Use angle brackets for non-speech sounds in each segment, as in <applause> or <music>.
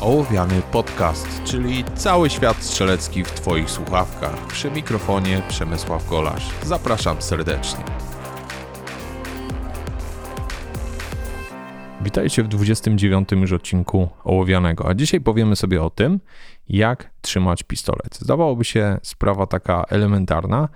Ołowiany Podcast, czyli cały świat strzelecki w Twoich słuchawkach. Przy mikrofonie Przemysław Golasz. Zapraszam serdecznie. Witajcie w 29 już odcinku Ołowianego, a dzisiaj powiemy sobie o tym, jak trzymać pistolet. Zdawałoby się sprawa taka elementarna,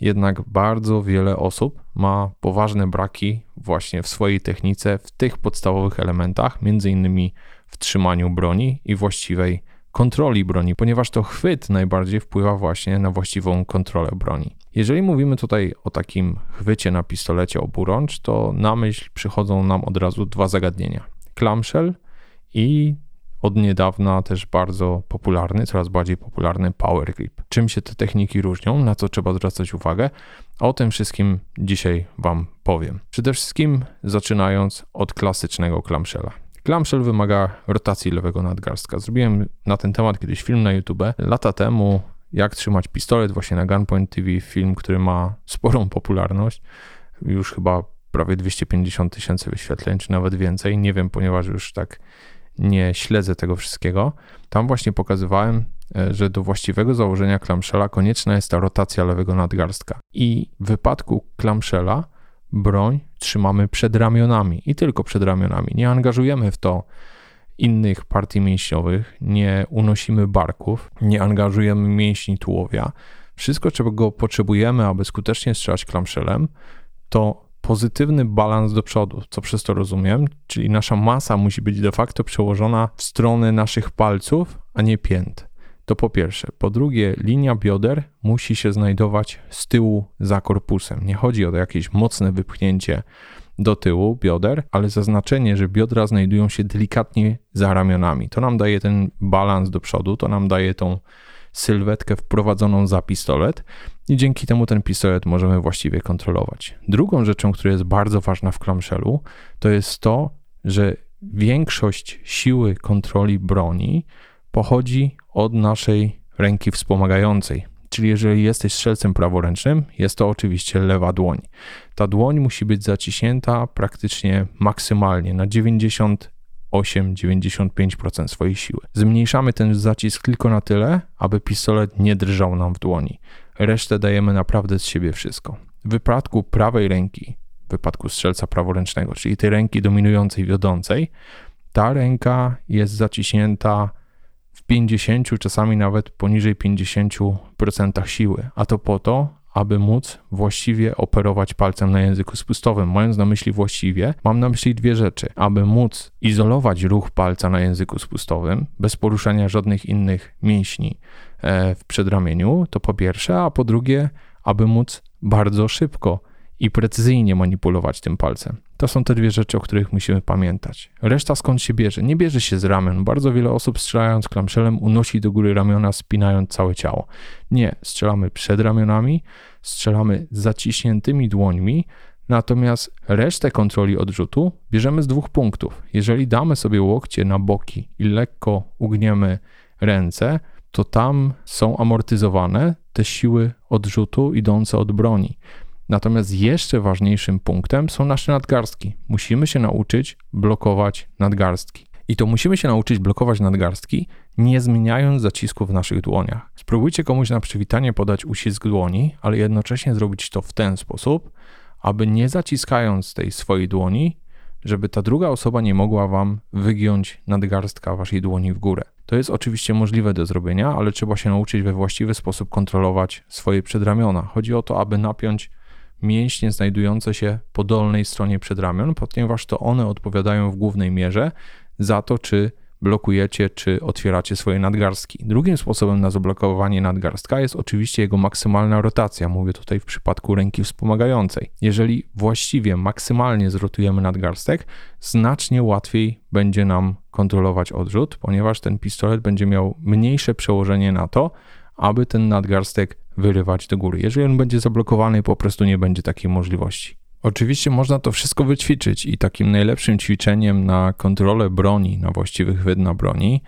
jednak bardzo wiele osób ma poważne braki właśnie w swojej technice, w tych podstawowych elementach, między innymi w trzymaniu broni i właściwej kontroli broni, ponieważ to chwyt najbardziej wpływa właśnie na właściwą kontrolę broni. Jeżeli mówimy tutaj o takim chwycie na pistolecie oburącz, to na myśl przychodzą nam od razu dwa zagadnienia: clamshell i od niedawna też bardzo popularny, coraz bardziej popularny power grip. Czym się te techniki różnią, na co trzeba zwracać uwagę? O tym wszystkim dzisiaj Wam powiem. Przede wszystkim zaczynając od klasycznego clamshella. Clamshell wymaga rotacji lewego nadgarstka. Zrobiłem na ten temat kiedyś film na YouTube lata temu, jak trzymać pistolet właśnie na Gunpoint TV, film, który ma sporą popularność, już chyba prawie 250 tysięcy wyświetleń, czy nawet więcej, nie wiem, ponieważ już tak nie śledzę tego wszystkiego. Tam właśnie pokazywałem, e, że do właściwego założenia clamshella konieczna jest ta rotacja lewego nadgarstka. I w wypadku clamshella broń trzymamy przed ramionami i tylko przed ramionami. Nie angażujemy w to innych partii mięśniowych, nie unosimy barków, nie angażujemy mięśni tułowia. Wszystko, czego potrzebujemy, aby skutecznie strzelać klamszelem, to pozytywny balans do przodu, co przez to rozumiem, czyli nasza masa musi być de facto przełożona w stronę naszych palców, a nie pięt. To po pierwsze. Po drugie, linia bioder musi się znajdować z tyłu za korpusem. Nie chodzi o jakieś mocne wypchnięcie do tyłu bioder, ale zaznaczenie, że biodra znajdują się delikatnie za ramionami. To nam daje ten balans do przodu, to nam daje tą sylwetkę wprowadzoną za pistolet i dzięki temu ten pistolet możemy właściwie kontrolować. Drugą rzeczą, która jest bardzo ważna w clamshellu, to jest to, że większość siły kontroli broni pochodzi od naszej ręki wspomagającej. Czyli jeżeli jesteś strzelcem praworęcznym, jest to oczywiście lewa dłoń. Ta dłoń musi być zaciśnięta praktycznie maksymalnie na 98-95% swojej siły. Zmniejszamy ten zacisk tylko na tyle, aby pistolet nie drżał nam w dłoni. Resztę dajemy naprawdę z siebie wszystko. W wypadku prawej ręki, w wypadku strzelca praworęcznego, czyli tej ręki dominującej, wiodącej, ta ręka jest zaciśnięta w 50, czasami nawet poniżej 50% siły, a to po to, aby móc właściwie operować palcem na języku spustowym. Mając na myśli właściwie, mam na myśli dwie rzeczy. Aby móc izolować ruch palca na języku spustowym bez poruszania żadnych innych mięśni e, w przedramieniu, to po pierwsze, a po drugie, aby móc bardzo szybko i precyzyjnie manipulować tym palcem. To są te dwie rzeczy, o których musimy pamiętać. Reszta skąd się bierze? Nie bierze się z ramion. Bardzo wiele osób strzelając klamszelem unosi do góry ramiona, spinając całe ciało. Nie, strzelamy przed ramionami, strzelamy zaciśniętymi dłońmi, natomiast resztę kontroli odrzutu bierzemy z dwóch punktów. Jeżeli damy sobie łokcie na boki i lekko ugniemy ręce, to tam są amortyzowane te siły odrzutu idące od broni. Natomiast jeszcze ważniejszym punktem są nasze nadgarstki. Musimy się nauczyć blokować nadgarstki. I to musimy się nauczyć blokować nadgarstki, nie zmieniając zacisku w naszych dłoniach. Spróbujcie komuś na przywitanie podać uścisk dłoni, ale jednocześnie zrobić to w ten sposób, aby nie zaciskając tej swojej dłoni, żeby ta druga osoba nie mogła wam wygiąć nadgarstka waszej dłoni w górę. To jest oczywiście możliwe do zrobienia, ale trzeba się nauczyć we właściwy sposób kontrolować swoje przedramiona. Chodzi o to, aby napiąć mięśnie znajdujące się po dolnej stronie przedramion, ponieważ to one odpowiadają w głównej mierze za to, czy blokujecie, czy otwieracie swoje nadgarstki. Drugim sposobem na zablokowanie nadgarstka jest oczywiście jego maksymalna rotacja. Mówię tutaj w przypadku ręki wspomagającej. Jeżeli właściwie maksymalnie zrotujemy nadgarstek, znacznie łatwiej będzie nam kontrolować odrzut, ponieważ ten pistolet będzie miał mniejsze przełożenie na to, aby ten nadgarstek wyrywać do góry. Jeżeli on będzie zablokowany, po prostu nie będzie takiej możliwości. Oczywiście można to wszystko wyćwiczyć i takim najlepszym ćwiczeniem na kontrolę broni, na właściwy chwyt na broni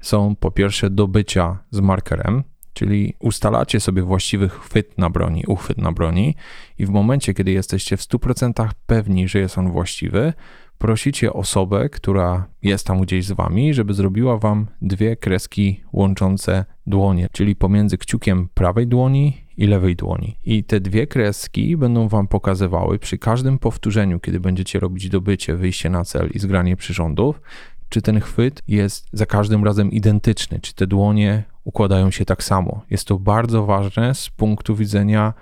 są po pierwsze dobycia z markerem, czyli ustalacie sobie właściwy chwyt na broni, uchwyt na broni i w momencie, kiedy jesteście w 100% pewni, że jest on właściwy, prosicie osobę, która jest tam gdzieś z wami, żeby zrobiła wam dwie kreski łączące dłonie, czyli pomiędzy kciukiem prawej dłoni i lewej dłoni. I te dwie kreski będą wam pokazywały przy każdym powtórzeniu, kiedy będziecie robić dobycie, wyjście na cel i zgranie przyrządów, czy ten chwyt jest za każdym razem identyczny, czy te dłonie układają się tak samo. Jest to bardzo ważne z punktu widzenia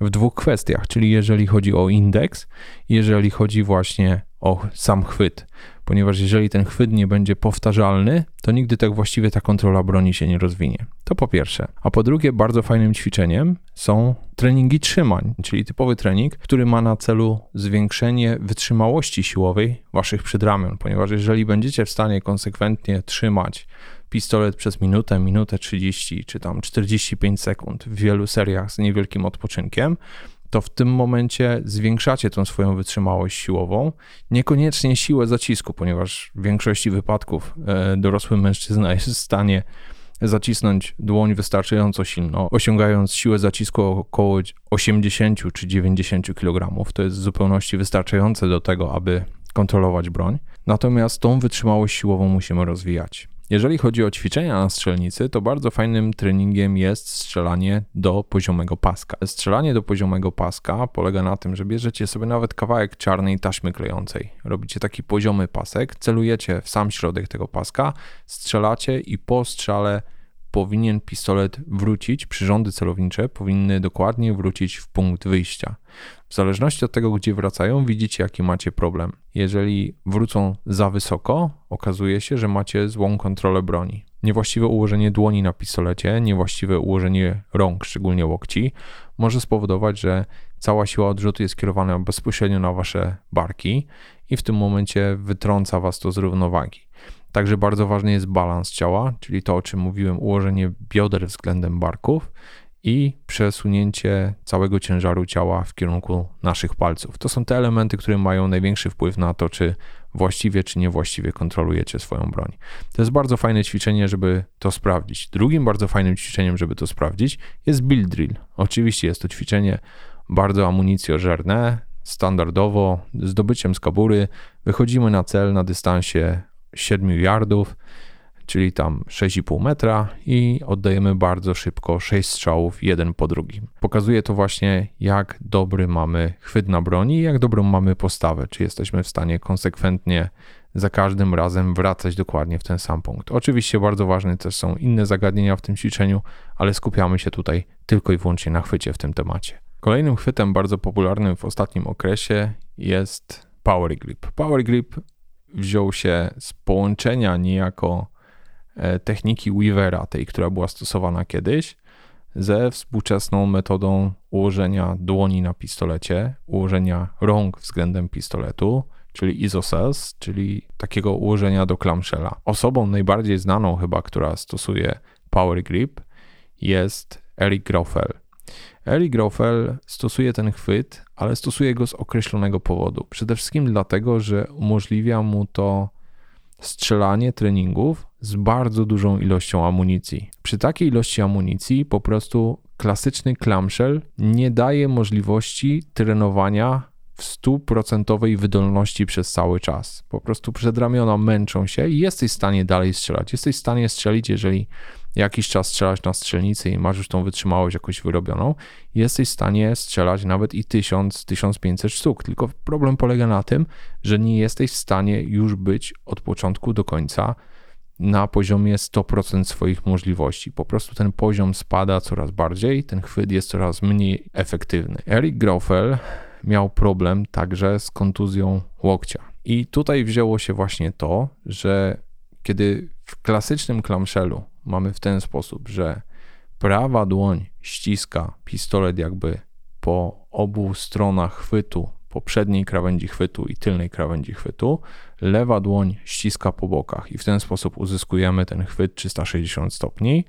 w dwóch kwestiach, czyli jeżeli chodzi o indeks, jeżeli chodzi właśnie o sam chwyt, ponieważ jeżeli ten chwyt nie będzie powtarzalny, to nigdy tak właściwie ta kontrola broni się nie rozwinie. To po pierwsze. A po drugie, bardzo fajnym ćwiczeniem są treningi trzymań, czyli typowy trening, który ma na celu zwiększenie wytrzymałości siłowej waszych przedramion, ponieważ jeżeli będziecie w stanie konsekwentnie trzymać pistolet przez minutę, minutę 30 czy tam 45 sekund w wielu seriach z niewielkim odpoczynkiem, to w tym momencie zwiększacie tą swoją wytrzymałość siłową, niekoniecznie siłę zacisku, ponieważ w większości wypadków e, dorosły mężczyzna <laughs> jest w stanie zacisnąć dłoń wystarczająco silno, osiągając siłę zacisku około 80 czy 90 kg. To jest w zupełności wystarczające do tego, aby kontrolować broń. Natomiast tą wytrzymałość siłową musimy rozwijać. Jeżeli chodzi o ćwiczenia na strzelnicy, to bardzo fajnym treningiem jest strzelanie do poziomego paska. Strzelanie do poziomego paska polega na tym, że bierzecie sobie nawet kawałek czarnej taśmy klejącej. Robicie taki poziomy pasek, celujecie w sam środek tego paska, strzelacie i po strzale powinien pistolet wrócić, przyrządy celownicze powinny dokładnie wrócić w punkt wyjścia. W zależności od tego, gdzie wracają, widzicie, jaki macie problem. Jeżeli wrócą za wysoko, okazuje się, że macie złą kontrolę broni. Niewłaściwe ułożenie dłoni na pistolecie, niewłaściwe ułożenie rąk, szczególnie łokci, może spowodować, że cała siła odrzutu jest kierowana bezpośrednio na wasze barki i w tym momencie wytrąca was to z równowagi. Także bardzo ważny jest balans ciała, czyli to, o czym mówiłem, ułożenie bioder względem barków i przesunięcie całego ciężaru ciała w kierunku naszych palców. To są te elementy, które mają największy wpływ na to, czy właściwie czy niewłaściwie kontrolujecie swoją broń. To jest bardzo fajne ćwiczenie, żeby to sprawdzić. Drugim bardzo fajnym ćwiczeniem, żeby to sprawdzić, jest build drill. Oczywiście jest to ćwiczenie bardzo amunicjożerne, standardowo, zdobyciem z kabury. Wychodzimy na cel na dystansie 7 yardów, czyli tam 6,5 metra i oddajemy bardzo szybko 6 strzałów, jeden po drugim. Pokazuje to właśnie, jak dobry mamy chwyt na broni i jak dobrą mamy postawę, czy jesteśmy w stanie konsekwentnie za każdym razem wracać dokładnie w ten sam punkt. Oczywiście bardzo ważne też są inne zagadnienia w tym ćwiczeniu, ale skupiamy się tutaj tylko i wyłącznie na chwycie w tym temacie. Kolejnym chwytem bardzo popularnym w ostatnim okresie jest power grip. Power grip wziął się z połączenia niejako e, techniki Weavera, tej, która była stosowana kiedyś, ze współczesną metodą ułożenia dłoni na pistolecie, ułożenia rąk względem pistoletu, czyli isocels, czyli takiego ułożenia do clamshella. Osobą najbardziej znaną chyba, która stosuje power grip jest Eric Groffel. Eric Groffel stosuje ten chwyt, ale stosuje go z określonego powodu. Przede wszystkim dlatego, że umożliwia mu to strzelanie treningów z bardzo dużą ilością amunicji. Przy takiej ilości amunicji po prostu klasyczny clamshell nie daje możliwości trenowania w stuprocentowej wydolności przez cały czas. Po prostu przedramiona męczą się i jesteś w stanie dalej strzelać. Jesteś w stanie strzelić, jeżeli jakiś czas strzelasz na strzelnicy i masz już tą wytrzymałość jakoś wyrobioną, jesteś w stanie strzelać nawet i 1000-1500 sztuk. Tylko problem polega na tym, że nie jesteś w stanie już być od początku do końca na poziomie 100% swoich możliwości. Po prostu ten poziom spada coraz bardziej, ten chwyt jest coraz mniej efektywny. Eric Groffel miał problem także z kontuzją łokcia. I tutaj wzięło się właśnie to, że kiedy w klasycznym clamshellu mamy w ten sposób, że prawa dłoń ściska pistolet jakby po obu stronach chwytu, po przedniej krawędzi chwytu i tylnej krawędzi chwytu, lewa dłoń ściska po bokach i w ten sposób uzyskujemy ten chwyt 360 stopni,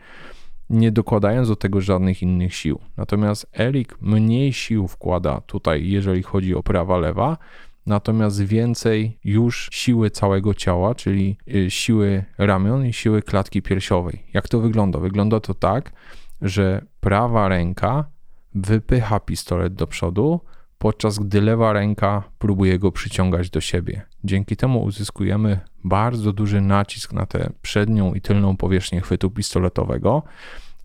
nie dokładając do tego żadnych innych sił. Natomiast Erik mniej sił wkłada tutaj, jeżeli chodzi o prawa-lewa, natomiast więcej już siły całego ciała, czyli y, siły ramion i siły klatki piersiowej. Jak to wygląda? Wygląda to tak, że prawa ręka wypycha pistolet do przodu, podczas gdy lewa ręka próbuje go przyciągać do siebie. Dzięki temu uzyskujemy bardzo duży nacisk na tę przednią i tylną powierzchnię chwytu pistoletowego,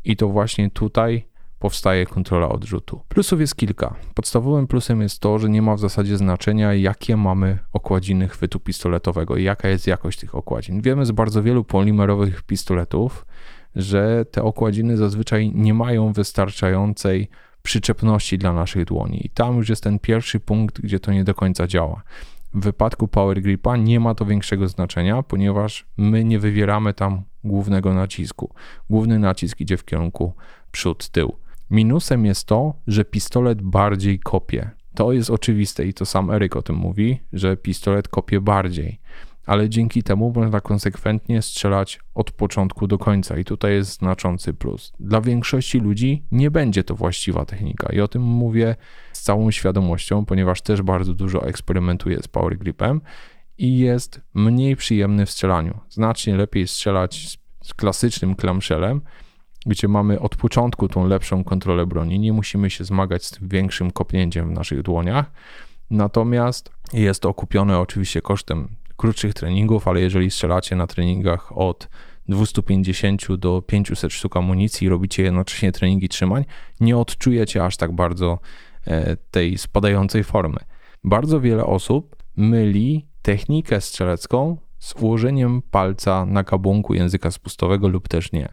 i to właśnie tutaj powstaje kontrola odrzutu. Plusów jest kilka. Podstawowym plusem jest to, że nie ma w zasadzie znaczenia, jakie mamy okładziny chwytu pistoletowego i jaka jest jakość tych okładzin. Wiemy z bardzo wielu polimerowych pistoletów, że te okładziny zazwyczaj nie mają wystarczającej przyczepności dla naszych dłoni. I tam już jest ten pierwszy punkt, gdzie to nie do końca działa. W wypadku Power Gripa nie ma to większego znaczenia, ponieważ my nie wywieramy tam głównego nacisku. Główny nacisk idzie w kierunku przód-tył. Minusem jest to, że pistolet bardziej kopie. To jest oczywiste i to sam Eryk o tym mówi, że pistolet kopie bardziej, ale dzięki temu można konsekwentnie strzelać od początku do końca i tutaj jest znaczący plus. Dla większości ludzi nie będzie to właściwa technika i o tym mówię z całą świadomością, ponieważ też bardzo dużo eksperymentuję z power gripem i jest mniej przyjemny w strzelaniu. Znacznie lepiej strzelać z klasycznym clamshellem gdzie mamy od początku tą lepszą kontrolę broni. Nie musimy się zmagać z tym większym kopnięciem w naszych dłoniach. Natomiast jest to okupione oczywiście kosztem krótszych treningów, ale jeżeli strzelacie na treningach od 250 do 500 sztuk amunicji i robicie jednocześnie treningi trzymań, nie odczujecie aż tak bardzo e, tej spadającej formy. Bardzo wiele osób myli technikę strzelecką z ułożeniem palca na kabunku języka spustowego lub też nie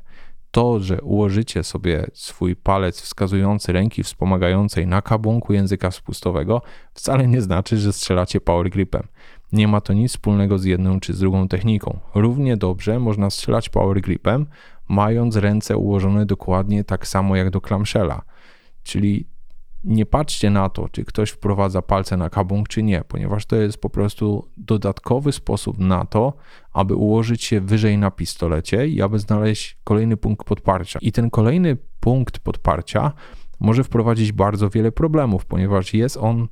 to, że ułożycie sobie swój palec wskazujący ręki wspomagającej na kabłonku języka spustowego, wcale nie znaczy, że strzelacie power gripem. Nie ma to nic wspólnego z jedną czy z drugą techniką. Równie dobrze można strzelać power gripem, mając ręce ułożone dokładnie tak samo jak do clamshella. Czyli nie patrzcie na to, czy ktoś wprowadza palce na kabung, czy nie, ponieważ to jest po prostu dodatkowy sposób na to, aby ułożyć się wyżej na pistolecie i aby znaleźć kolejny punkt podparcia. I ten kolejny punkt podparcia może wprowadzić bardzo wiele problemów, ponieważ jest on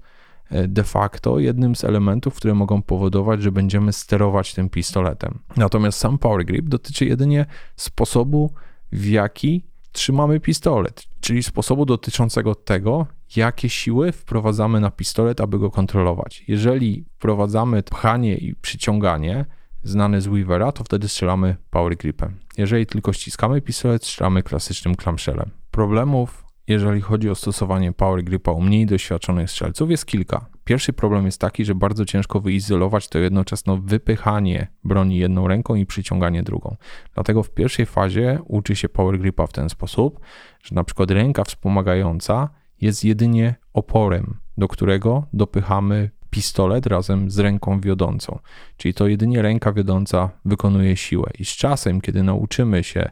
e, de facto jednym z elementów, które mogą powodować, że będziemy sterować tym pistoletem. Natomiast sam power grip dotyczy jedynie sposobu, w jaki trzymamy pistolet, czyli sposobu dotyczącego tego, jakie siły wprowadzamy na pistolet, aby go kontrolować. Jeżeli wprowadzamy pchanie i przyciąganie, znane z Weavera, to wtedy strzelamy power gripem. Jeżeli tylko ściskamy pistolet, strzelamy klasycznym clamshellem. Problemów, jeżeli chodzi o stosowanie power gripa u mniej doświadczonych strzelców, jest kilka. Pierwszy problem jest taki, że bardzo ciężko wyizolować to jednoczesne wypychanie broni jedną ręką i przyciąganie drugą. Dlatego w pierwszej fazie uczy się power gripa w ten sposób, że na przykład ręka wspomagająca jest jedynie oporem, do którego dopychamy pistolet razem z ręką wiodącą. Czyli to jedynie ręka wiodąca wykonuje siłę. I z czasem, kiedy nauczymy się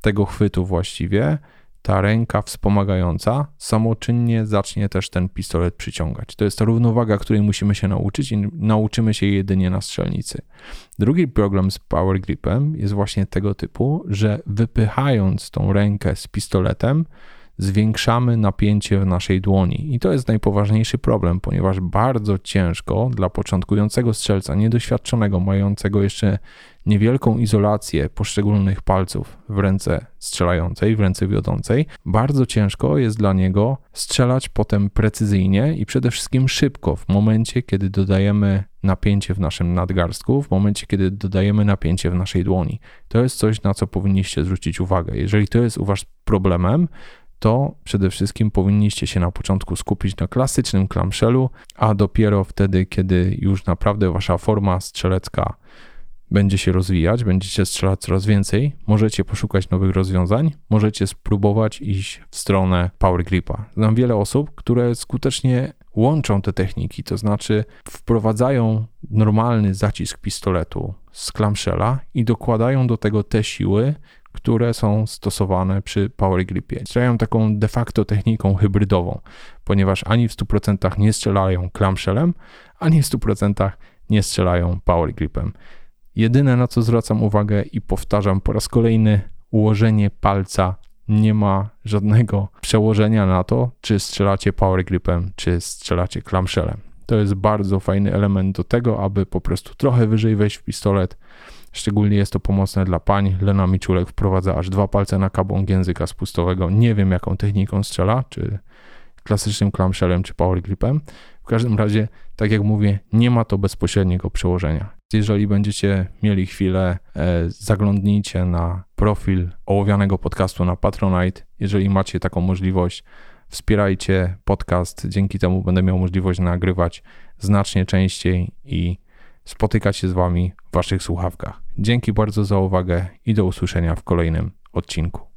tego chwytu właściwie, ta ręka wspomagająca samoczynnie zacznie też ten pistolet przyciągać. To jest ta równowaga, której musimy się nauczyć i nauczymy się jedynie na strzelnicy. Drugi problem z power gripem jest właśnie tego typu, że wypychając tą rękę z pistoletem, zwiększamy napięcie w naszej dłoni. I to jest najpoważniejszy problem, ponieważ bardzo ciężko dla początkującego strzelca, niedoświadczonego, mającego jeszcze niewielką izolację poszczególnych palców w ręce strzelającej, w ręce wiodącej, bardzo ciężko jest dla niego strzelać potem precyzyjnie i przede wszystkim szybko w momencie, kiedy dodajemy napięcie w naszym nadgarstku, w momencie, kiedy dodajemy napięcie w naszej dłoni. To jest coś, na co powinniście zwrócić uwagę. Jeżeli to jest u Was problemem, to przede wszystkim powinniście się na początku skupić na klasycznym clamshellu, a dopiero wtedy, kiedy już naprawdę wasza forma strzelecka będzie się rozwijać, będziecie strzelać coraz więcej, możecie poszukać nowych rozwiązań, możecie spróbować iść w stronę power gripa. Znam wiele osób, które skutecznie łączą te techniki, to znaczy wprowadzają normalny zacisk pistoletu z clamshella i dokładają do tego te siły, które są stosowane przy Power Gripie. Strzelają taką de facto techniką hybrydową, ponieważ ani w 100% nie strzelają clamshellem, ani w 100% nie strzelają Power Gripem. Jedyne na co zwracam uwagę i powtarzam po raz kolejny, ułożenie palca nie ma żadnego przełożenia na to, czy strzelacie power gripem, czy strzelacie clamshellem. To jest bardzo fajny element do tego, aby po prostu trochę wyżej wejść w pistolet, Szczególnie jest to pomocne dla pań. Lena Miczulek wprowadza aż dwa palce na kabłąk języka spustowego. Nie wiem, jaką techniką strzela, czy klasycznym clamshellem, czy power gripem. W każdym razie, tak jak mówię, nie ma to bezpośredniego przełożenia. Jeżeli będziecie mieli chwilę, e, zaglądnijcie na profil ołowianego podcastu na Patronite. Jeżeli macie taką możliwość, wspierajcie podcast. Dzięki temu będę miał możliwość nagrywać znacznie częściej i spotykać się z Wami w Waszych słuchawkach. Dzięki bardzo za uwagę i do usłyszenia w kolejnym odcinku.